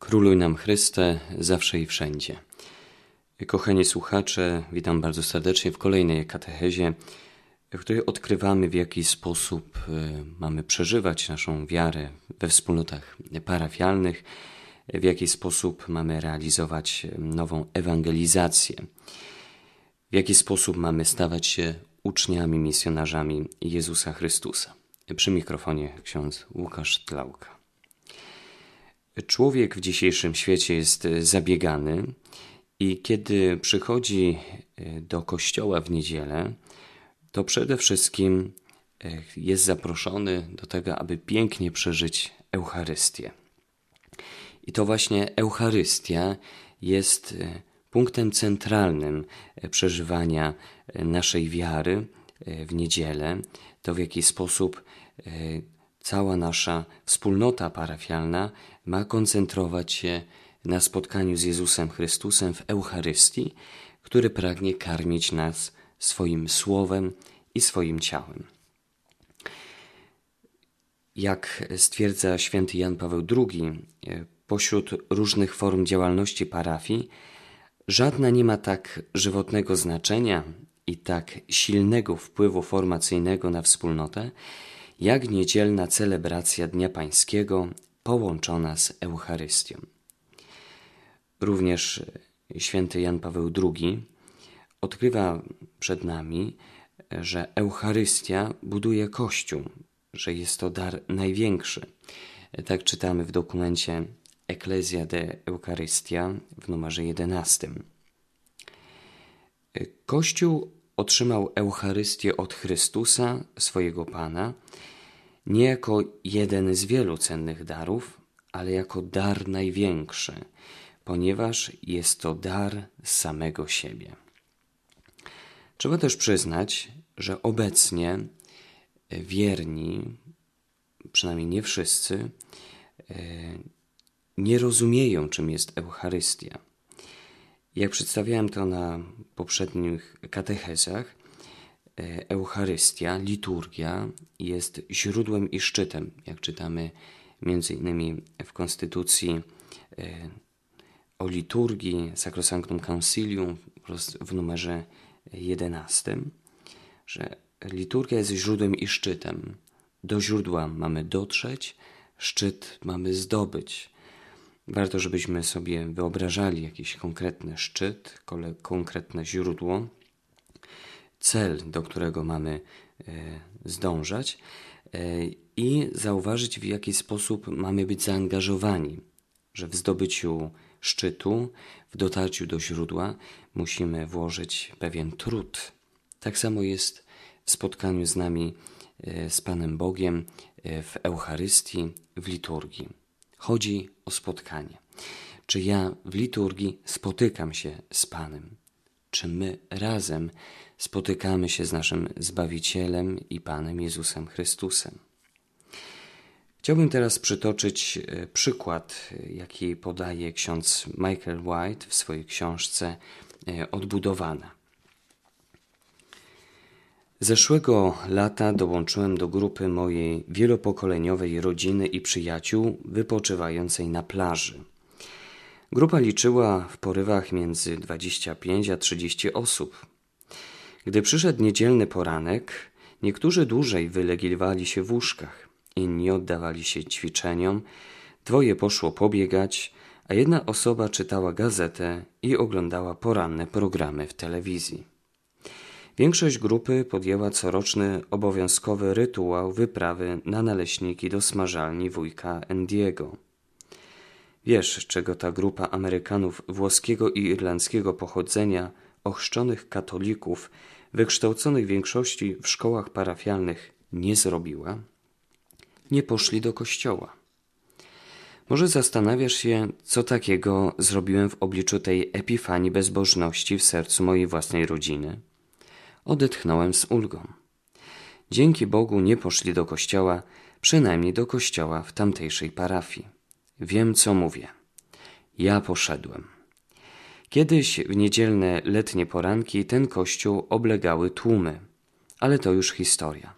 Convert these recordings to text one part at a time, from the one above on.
Króluj nam Chryste, zawsze i wszędzie. Kochani słuchacze, witam bardzo serdecznie w kolejnej katechezie, w której odkrywamy, w jaki sposób e, mamy przeżywać naszą wiarę we wspólnotach parafialnych, w jaki sposób mamy realizować nową ewangelizację, w jaki sposób mamy stawać się uczniami, misjonarzami Jezusa Chrystusa. Przy mikrofonie ksiądz Łukasz Tlauka. Człowiek w dzisiejszym świecie jest zabiegany i kiedy przychodzi e, do kościoła w niedzielę, to przede wszystkim e, jest zaproszony do tego, aby pięknie przeżyć Eucharystię. I to właśnie Eucharystia jest e, punktem centralnym przeżywania naszej wiary w niedzielę, to w jaki sposób cała nasza wspólnota parafialna ma koncentrować się na spotkaniu z Jezusem Chrystusem w Eucharystii, który pragnie karmić nas swoim słowem i swoim ciałem. Jak stwierdza święty Jan Paweł II, pośród różnych form działalności parafii, żadna nie ma tak żywotnego znaczenia i tak silnego wpływu formacyjnego na wspólnotę, jak niedzielna celebracja Dnia Pańskiego połączona z Eucharystią. Również święty Jan Paweł II odkrywa przed nami, że Eucharystia buduje Kościół, że jest to dar największy. Tak czytamy w dokumencie Ecclesia de Eucharystia w numerze 11. Kościół otrzymał Eucharystię od Chrystusa, swojego Pana, nie jako jeden z wielu cennych darów, ale jako dar największy, ponieważ jest to dar samego siebie. Trzeba też przyznać, że obecnie wierni, przynajmniej nie wszyscy, e, nie rozumieją, czym jest Eucharystia. Jak przedstawiałem to na poprzednich katechezach, Eucharystia, liturgia jest źródłem i szczytem, jak czytamy między innymi w Konstytucji e, o liturgii Sacrosanctum Concilium w numerze 11, że liturgia jest źródłem i szczytem. Do źródła mamy dotrzeć, szczyt mamy zdobyć. Warto, żebyśmy sobie wyobrażali jakiś konkretny szczyt, konkretne źródło, cel, do którego mamy e, zdążać e, i zauważyć, w jaki sposób mamy być zaangażowani, że w zdobyciu szczytu, w dotarciu do źródła musimy włożyć pewien trud. Tak samo jest w spotkaniu z nami, e, z Panem Bogiem, w Eucharystii, w liturgii. Chodzi o spotkanie. Czy ja w liturgii spotykam się z Panem? Czy my razem spotykamy się z naszym Zbawicielem i Panem Jezusem Chrystusem. Chciałbym teraz przytoczyć e, przykład, e, jaki podaje ksiądz Michael White w swojej książce e, Odbudowana. Zeszłego lata dołączyłem do grupy mojej wielopokoleniowej rodziny i przyjaciół wypoczywającej na plaży. Grupa liczyła w porywach między 25 a 30 osób. Gdy przyszedł niedzielny poranek, niektórzy dłużej wylegiwali się w łóżkach, inni oddawali się ćwiczeniom, dwoje poszło pobiegać, a jedna osoba czytała gazetę i oglądała poranne programy w telewizji. Większość grupy podjęła coroczny obowiązkowy rytuał wyprawy na naleśniki do smażalni wujka Endiego. Wiesz, czego ta grupa Amerykanów włoskiego i irlandzkiego pochodzenia ochrzczonych katolików, wykształconych w większości w szkołach parafialnych, nie zrobiła? Nie poszli do kościoła. Może zastanawiasz się, co takiego zrobiłem w obliczu tej epifanii bezbożności w sercu mojej własnej rodziny? Odetchnąłem z ulgą. Dzięki Bogu nie poszli do kościoła, przynajmniej do kościoła w tamtejszej parafii. Wiem, co mówię. Ja poszedłem. Kiedyś w niedzielne letnie poranki ten kościół oblegały tłumy, ale to już historia.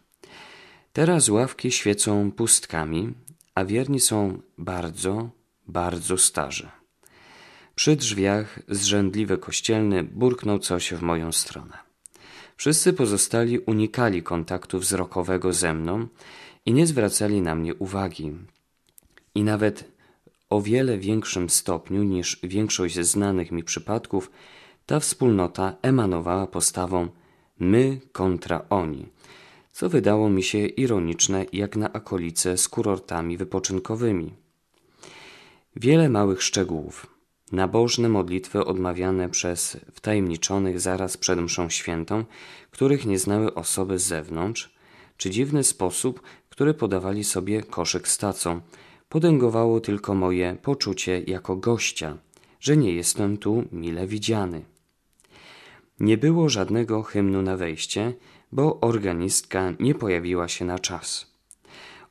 Teraz ławki świecą pustkami, a wierni są bardzo, bardzo starzy. Przy drzwiach zrzędliwy kościelny burknął coś w moją stronę. Wszyscy pozostali unikali kontaktu wzrokowego ze mną i nie zwracali na mnie uwagi. I nawet o wiele większym stopniu niż większość znanych mi przypadków, ta wspólnota emanowała postawą my kontra oni, co wydało mi się ironiczne jak na akolice z kurortami wypoczynkowymi. Wiele małych szczegółów, nabożne modlitwy odmawiane przez wtajemniczonych zaraz przed mszą świętą, których nie znały osoby z zewnątrz, czy dziwny sposób, który podawali sobie koszyk z tacą, podęgowało tylko moje poczucie jako gościa, że nie jestem tu mile widziany. Nie było żadnego hymnu na wejście, bo organistka nie pojawiła się na czas.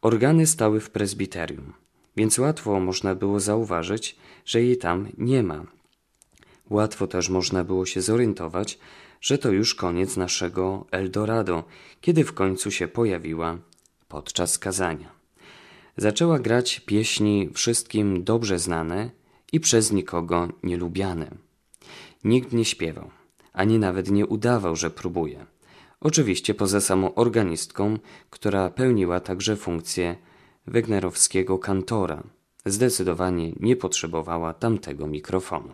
Organy stały w prezbiterium, więc łatwo można było zauważyć, że jej tam nie ma. Łatwo też można było się zorientować, że to już koniec naszego Eldorado, kiedy w końcu się pojawiła podczas kazania. Zaczęła grać pieśni wszystkim dobrze znane i przez nikogo nielubiane. Nikt nie śpiewał, ani nawet nie udawał, że próbuje. Oczywiście poza samą organistką, która pełniła także funkcję wegnerowskiego kantora. Zdecydowanie nie potrzebowała tamtego mikrofonu.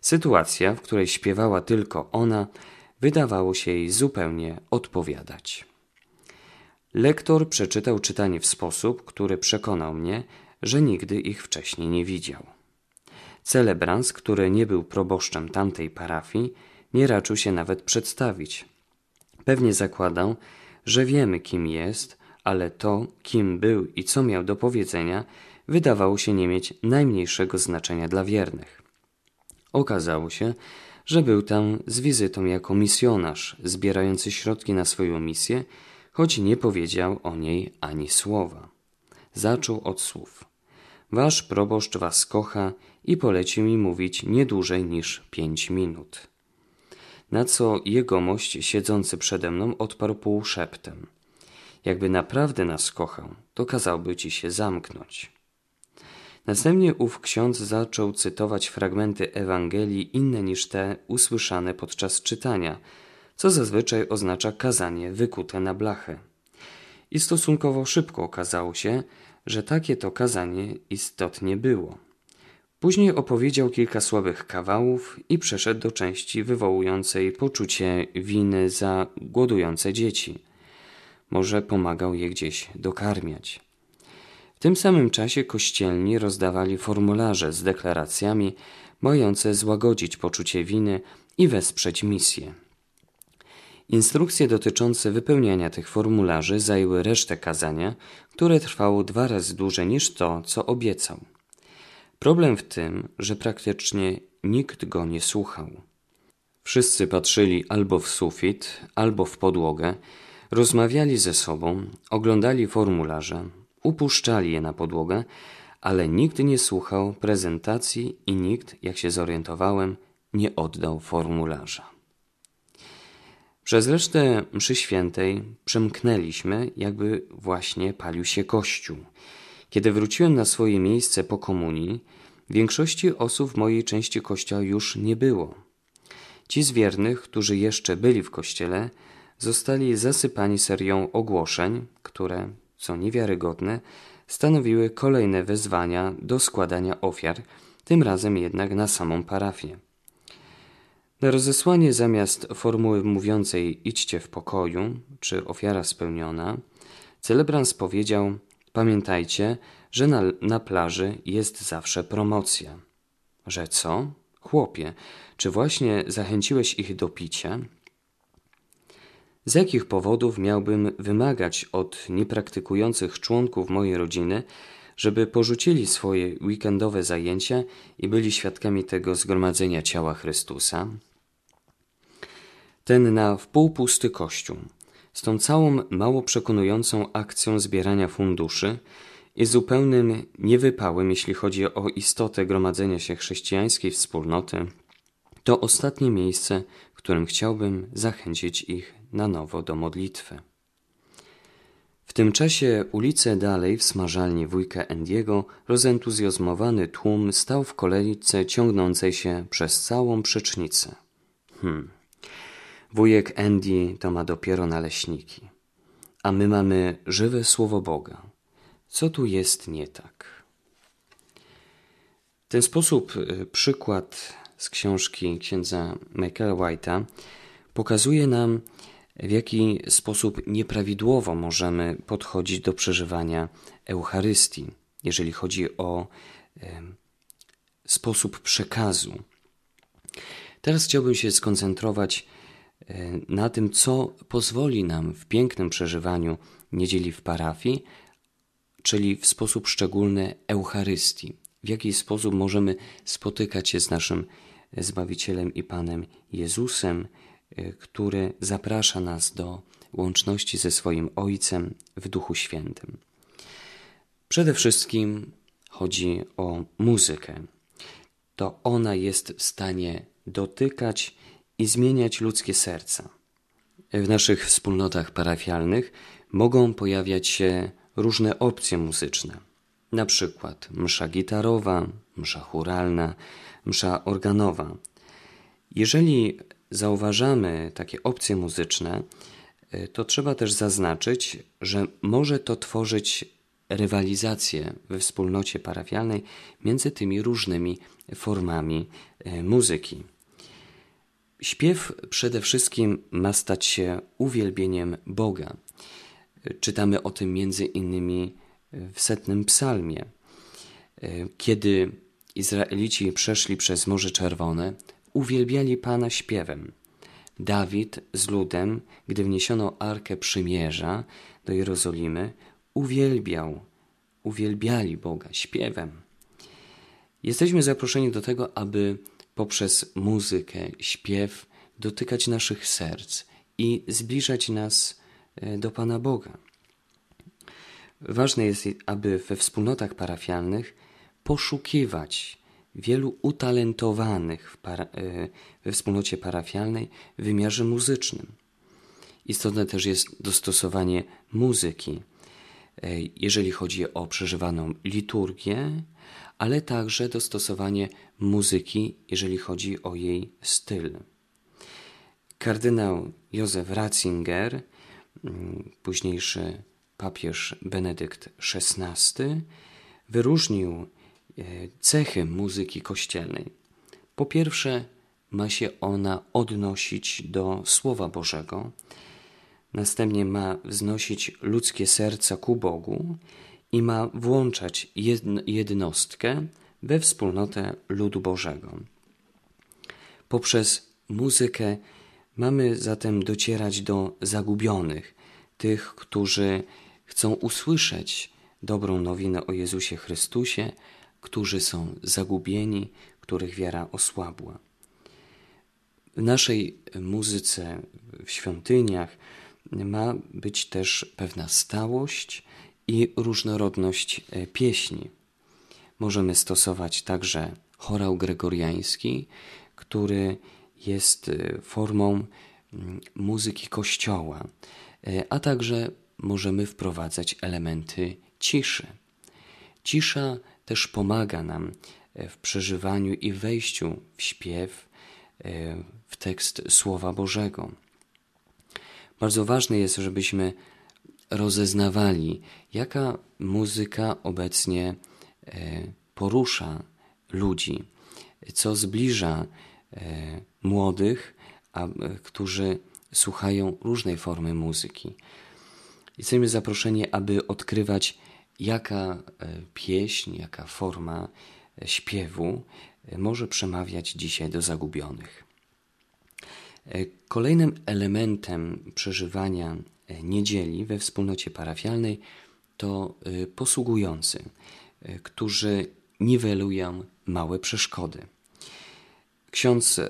Sytuacja, w której śpiewała tylko ona, wydawało się jej zupełnie odpowiadać. Lektor przeczytał czytanie w sposób, który przekonał mnie, że nigdy ich wcześniej nie widział. Celebrans, który nie był proboszczem tamtej parafii, nie raczył się nawet przedstawić. Pewnie zakładał, że wiemy, kim jest, ale to, kim był i co miał do powiedzenia, wydawało się nie mieć najmniejszego znaczenia dla wiernych. Okazało się, że był tam z wizytą jako misjonarz, zbierający środki na swoją misję choć nie powiedział o niej ani słowa. Zaczął od słów. Wasz proboszcz was kocha i polecił mi mówić nie dłużej niż pięć minut. Na co jegomość siedzący przede mną odparł półszeptem. Jakby naprawdę nas kochał, to kazałby ci się zamknąć. Następnie ów ksiądz zaczął cytować fragmenty Ewangelii inne niż te usłyszane podczas czytania – co zazwyczaj oznacza kazanie wykute na blachę. I stosunkowo szybko okazało się, że takie to kazanie istotnie było. Później opowiedział kilka słabych kawałów i przeszedł do części wywołującej poczucie winy za głodujące dzieci. Może pomagał je gdzieś dokarmiać. W tym samym czasie kościelni rozdawali formularze z deklaracjami mające złagodzić poczucie winy i wesprzeć misję. Instrukcje dotyczące wypełniania tych formularzy zajęły resztę kazania, które trwało dwa razy dłużej niż to, co obiecał. Problem w tym, że praktycznie nikt go nie słuchał. Wszyscy patrzyli albo w sufit, albo w podłogę, rozmawiali ze sobą, oglądali formularze, upuszczali je na podłogę, ale nikt nie słuchał prezentacji i nikt, jak się zorientowałem, nie oddał formularza. Przez resztę mszy świętej przemknęliśmy, jakby właśnie palił się kościół. Kiedy wróciłem na swoje miejsce po komunii, większości osób w mojej części kościoła już nie było. Ci z wiernych, którzy jeszcze byli w kościele, zostali zasypani serią ogłoszeń, które, co niewiarygodne, stanowiły kolejne wezwania do składania ofiar, tym razem jednak na samą parafię. Rozesłanie zamiast formuły mówiącej idźcie w pokoju, czy ofiara spełniona, celebrans powiedział pamiętajcie, że na, na plaży jest zawsze promocja. Że co? Chłopie, czy właśnie zachęciłeś ich do picia? Z jakich powodów miałbym wymagać od niepraktykujących członków mojej rodziny, żeby porzucili swoje weekendowe zajęcia i byli świadkami tego zgromadzenia ciała Chrystusa? Ten na wpół pusty kościół, z tą całą mało przekonującą akcją zbierania funduszy i zupełnym niewypałem, jeśli chodzi o istotę gromadzenia się chrześcijańskiej wspólnoty, to ostatnie miejsce, którym chciałbym zachęcić ich na nowo do modlitwy. W tym czasie ulice dalej w smażalni wujka Endiego rozentuzjazmowany tłum stał w kolejce ciągnącej się przez całą przecznicę. Hmm. Wujek Andy to ma dopiero naleśniki, a my mamy żywe słowo Boga. Co tu jest nie tak? W ten sposób y, przykład z książki księdza Michaela White'a pokazuje nam, w jaki sposób nieprawidłowo możemy podchodzić do przeżywania Eucharystii, jeżeli chodzi o sposób przekazu. Teraz chciałbym się skoncentrować na tym, co pozwoli nam w pięknym przeżywaniu niedzieli w parafii, czyli w sposób szczególny Eucharystii. W jaki sposób możemy spotykać się z naszym Zbawicielem i Panem Jezusem, Y, który zaprasza nas do łączności ze swoim Ojcem w Duchu Świętym. Przede wszystkim chodzi o muzykę. To ona jest w stanie dotykać i zmieniać ludzkie serca. W naszych wspólnotach parafialnych mogą pojawiać się różne opcje muzyczne, na przykład msza gitarowa, msza churalna, msza organowa. Jeżeli zauważamy takie opcje muzyczne, to trzeba też zaznaczyć, że może to tworzyć rywalizację we wspólnocie parafialnej między tymi różnymi formami y, muzyki. Śpiew przede wszystkim ma stać się uwielbieniem Boga. Czytamy o tym między innymi w setnym psalmie. Kiedy Izraelici przeszli przez Morze Czerwone, uwielbiali Pana śpiewem. Dawid z ludem, gdy wniesiono Arkę Przymierza do Jerozolimy, uwielbiał, uwielbiali Boga śpiewem. Jesteśmy zaproszeni do tego, aby poprzez muzykę, śpiew dotykać naszych serc i zbliżać nas e, do Pana Boga. Ważne jest, aby we wspólnotach parafialnych poszukiwać wielu utalentowanych para, e, we wspólnocie parafialnej w wymiarze muzycznym. Istotne też jest dostosowanie muzyki, e, jeżeli chodzi o przeżywaną liturgię, ale także dostosowanie muzyki, jeżeli chodzi o jej styl. Kardynał Józef Ratzinger, mm, późniejszy papież Benedykt XVI, wyróżnił E, cechy muzyki kościelnej. Po pierwsze, ma się ona odnosić do Słowa Bożego, następnie ma wznosić ludzkie serca ku Bogu i ma włączać jednostkę we wspólnotę ludu Bożego. Poprzez muzykę mamy zatem docierać do zagubionych, tych, którzy chcą usłyszeć dobrą nowinę o Jezusie Chrystusie, którzy są zagubieni, których wiara osłabła. W naszej muzyce, w świątyniach ma być też pewna stałość i różnorodność e, pieśni. Możemy stosować także chorał gregoriański, który jest e, formą muzyki kościoła, e, a także możemy wprowadzać elementy ciszy. Cisza też pomaga nam w przeżywaniu i wejściu w śpiew, w tekst Słowa Bożego. Bardzo ważne jest, żebyśmy rozeznawali, jaka muzyka obecnie e, porusza ludzi, co zbliża młodych, którzy słuchają różnej formy muzyki. Jesteśmy zaproszeni, aby odkrywać jaka e, pieśń, jaka forma e, śpiewu e, może przemawiać dzisiaj do zagubionych. Kolejnym elementem przeżywania niedzieli we wspólnocie parafialnej to posługujący, którzy niwelują małe przeszkody. Ksiądz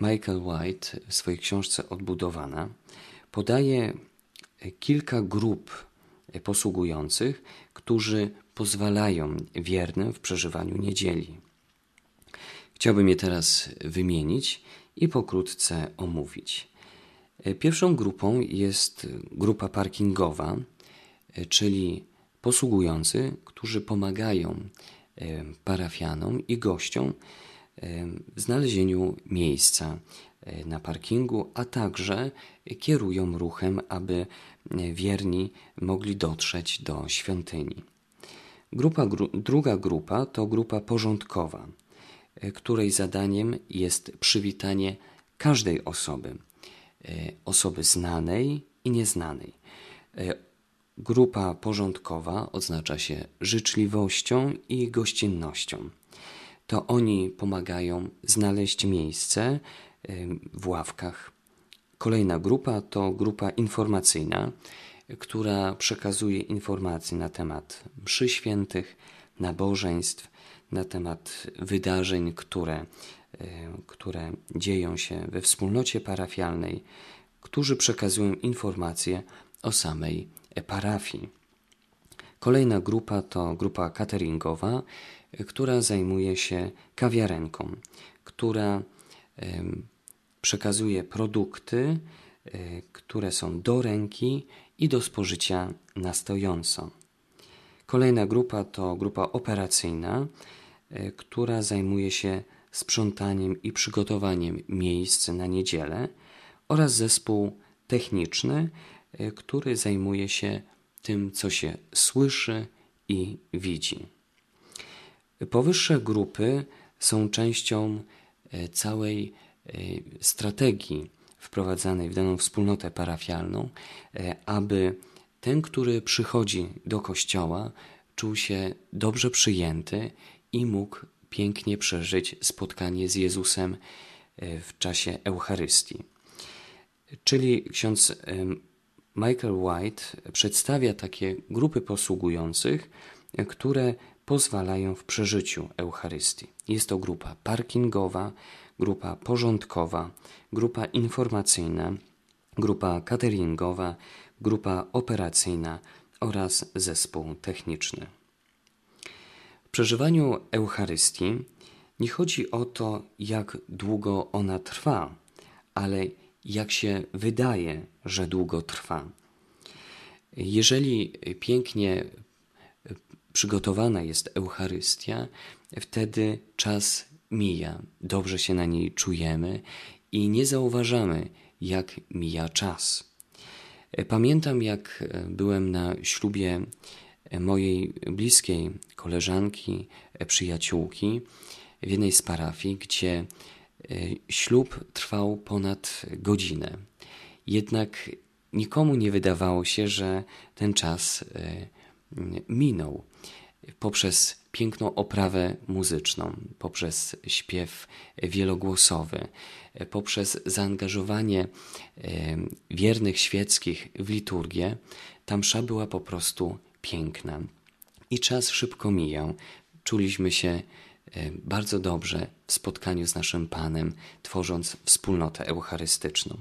Michael White w swojej książce Odbudowana podaje kilka grup posługujących, którzy pozwalają wiernym w przeżywaniu niedzieli. Chciałbym je teraz wymienić i pokrótce omówić. Pierwszą grupą jest grupa parkingowa, czyli posługujący, którzy pomagają parafianom i gościom w znalezieniu miejsca na parkingu, a także kierują ruchem, aby wierni mogli dotrzeć do świątyni. Grupa, gru, druga grupa to grupa porządkowa, której zadaniem jest przywitanie każdej osoby, osoby znanej i nieznanej. Grupa porządkowa oznacza się życzliwością i gościnnością. To oni pomagają znaleźć miejsce w ławkach. Kolejna grupa to grupa informacyjna, która przekazuje informacje na temat mszy świętych, nabożeństw, na temat wydarzeń, które, które dzieją się we wspólnocie parafialnej, którzy przekazują informacje o samej parafii. Kolejna grupa to grupa cateringowa, która zajmuje się kawiarenką, która przekazuje produkty, e, które są do ręki i do spożycia na stojąco. Kolejna grupa to grupa operacyjna, która zajmuje się sprzątaniem i przygotowaniem miejsc na niedzielę oraz zespół techniczny, e, który zajmuje się tym, co się słyszy i widzi. Powyższe grupy są częścią e, całej e, strategii wprowadzanej w daną wspólnotę parafialną, aby ten, który przychodzi do kościoła, czuł się dobrze przyjęty i mógł pięknie przeżyć spotkanie z Jezusem w czasie Eucharystii. Czyli ksiądz Michael White przedstawia takie grupy posługujących, które pozwalają w przeżyciu Eucharystii. Jest to grupa parkingowa, grupa porządkowa, grupa informacyjna, grupa cateringowa, grupa operacyjna oraz zespół techniczny. Przeżywaniu Eucharystii nie chodzi o to, jak długo ona trwa, ale jak się wydaje, że długo trwa. Jeżeli pięknie przygotowana jest Eucharystia, wtedy czas mija, dobrze się na niej czujemy i nie zauważamy, jak mija czas. Pamiętam, jak byłem na ślubie mojej bliskiej koleżanki, przyjaciółki w jednej z parafii, gdzie ślub trwał ponad godzinę. Jednak nikomu nie wydawało się, że ten czas minął poprzez piękną oprawę muzyczną, poprzez śpiew wielogłosowy, poprzez zaangażowanie wiernych świeckich w liturgię, ta msza była po prostu piękna. I czas szybko mijał. Czuliśmy się bardzo dobrze w spotkaniu z naszym Panem, tworząc wspólnotę eucharystyczną.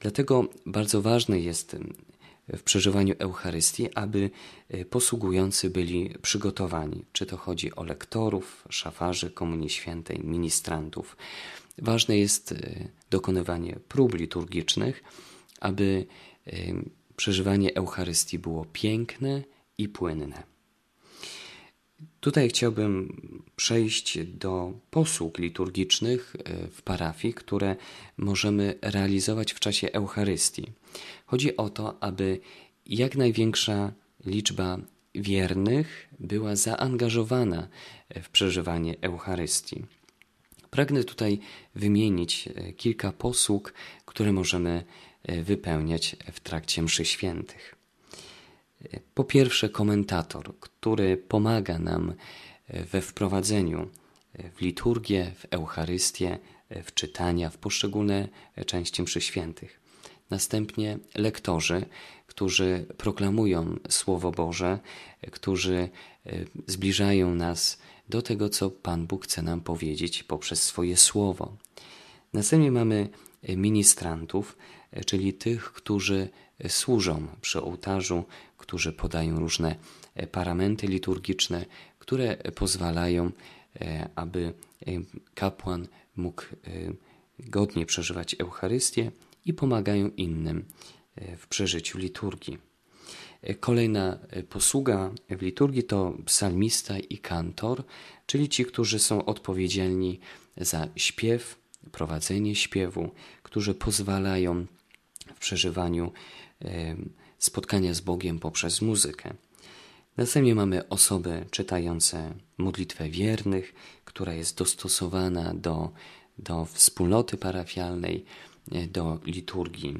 Dlatego bardzo ważne jest w przeżywaniu Eucharystii, aby e, posługujący byli przygotowani. Czy to chodzi o lektorów, szafarzy Komunii Świętej, ministrantów. Ważne jest e, dokonywanie prób liturgicznych, aby e, przeżywanie Eucharystii było piękne i płynne. Tutaj chciałbym przejść do posług liturgicznych e, w parafii, które możemy realizować w czasie Eucharystii. Chodzi o to, aby jak największa liczba wiernych była zaangażowana w przeżywanie Eucharystii. Pragnę tutaj wymienić e, kilka posług, które możemy e, wypełniać w trakcie mszy świętych. Po pierwsze, komentator, który pomaga nam we wprowadzeniu w liturgię, w Eucharystię, w czytania, w poszczególne części mszy świętych. Następnie lektorzy, którzy proklamują Słowo Boże, którzy e, zbliżają nas do tego, co Pan Bóg chce nam powiedzieć poprzez swoje Słowo. Następnie mamy ministrantów, e, czyli tych, którzy służą przy ołtarzu, którzy podają różne e, paramenty liturgiczne, które pozwalają, e, aby e, kapłan mógł godnie przeżywać Eucharystię i pomagają innym w przeżyciu liturgii. Kolejna posługa w liturgii to psalmista i kantor, czyli ci, którzy są odpowiedzialni za śpiew, prowadzenie śpiewu, którzy pozwalają w przeżywaniu spotkania z Bogiem poprzez muzykę. Następnie mamy osoby czytające modlitwę wiernych, która jest dostosowana do, do wspólnoty parafialnej, e, do liturgii.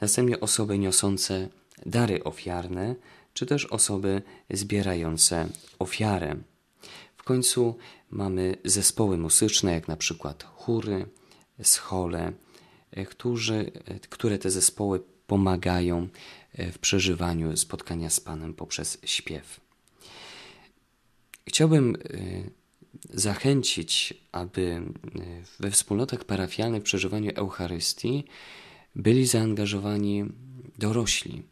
Następnie osoby niosące dary ofiarne, czy też osoby zbierające ofiarę. W końcu mamy zespoły muzyczne, jak na przykład chóry, schole, którzy, e, które te zespoły pomagają w przeżywaniu spotkania z Panem poprzez śpiew. Chciałbym zachęcić, aby we wspólnotach parafialnych w przeżywaniu Eucharystii byli zaangażowani dorośli.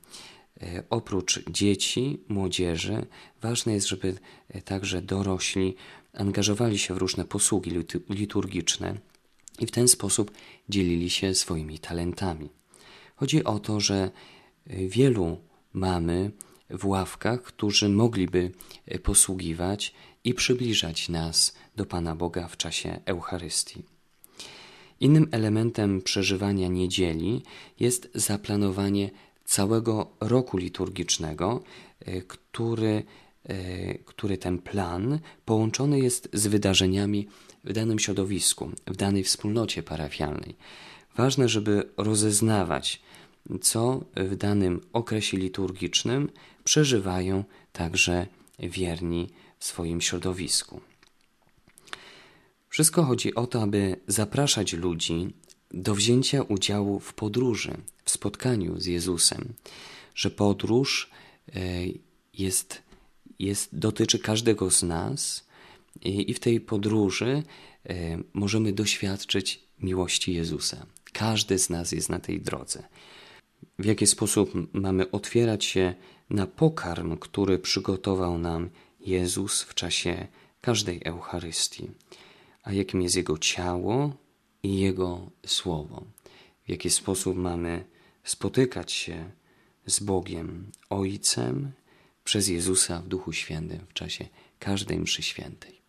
Oprócz dzieci, młodzieży, ważne jest, żeby także dorośli angażowali się w różne posługi liturgiczne i w ten sposób dzielili się swoimi talentami. Chodzi o to, że wielu mamy w ławkach, którzy mogliby posługiwać i przybliżać nas do Pana Boga w czasie Eucharystii. Innym elementem przeżywania niedzieli jest zaplanowanie całego roku liturgicznego, e, który, e, który ten plan połączony jest z wydarzeniami w danym środowisku, w danej wspólnocie parafialnej. Ważne, żeby rozeznawać, co w danym okresie liturgicznym przeżywają także wierni w swoim środowisku. Wszystko chodzi o to, aby zapraszać ludzi do wzięcia udziału w podróży, w spotkaniu z Jezusem, że podróż e, jest, jest, dotyczy każdego z nas i w tej podróży e, możemy doświadczyć miłości Jezusa. Każdy z nas jest na tej drodze. W jaki sposób mamy otwierać się na pokarm, który przygotował nam Jezus w czasie każdej Eucharystii, a jakim jest Jego ciało i Jego słowo. W jaki sposób mamy spotykać się z Bogiem Ojcem przez Jezusa w Duchu Świętym w czasie każdej mszy świętej.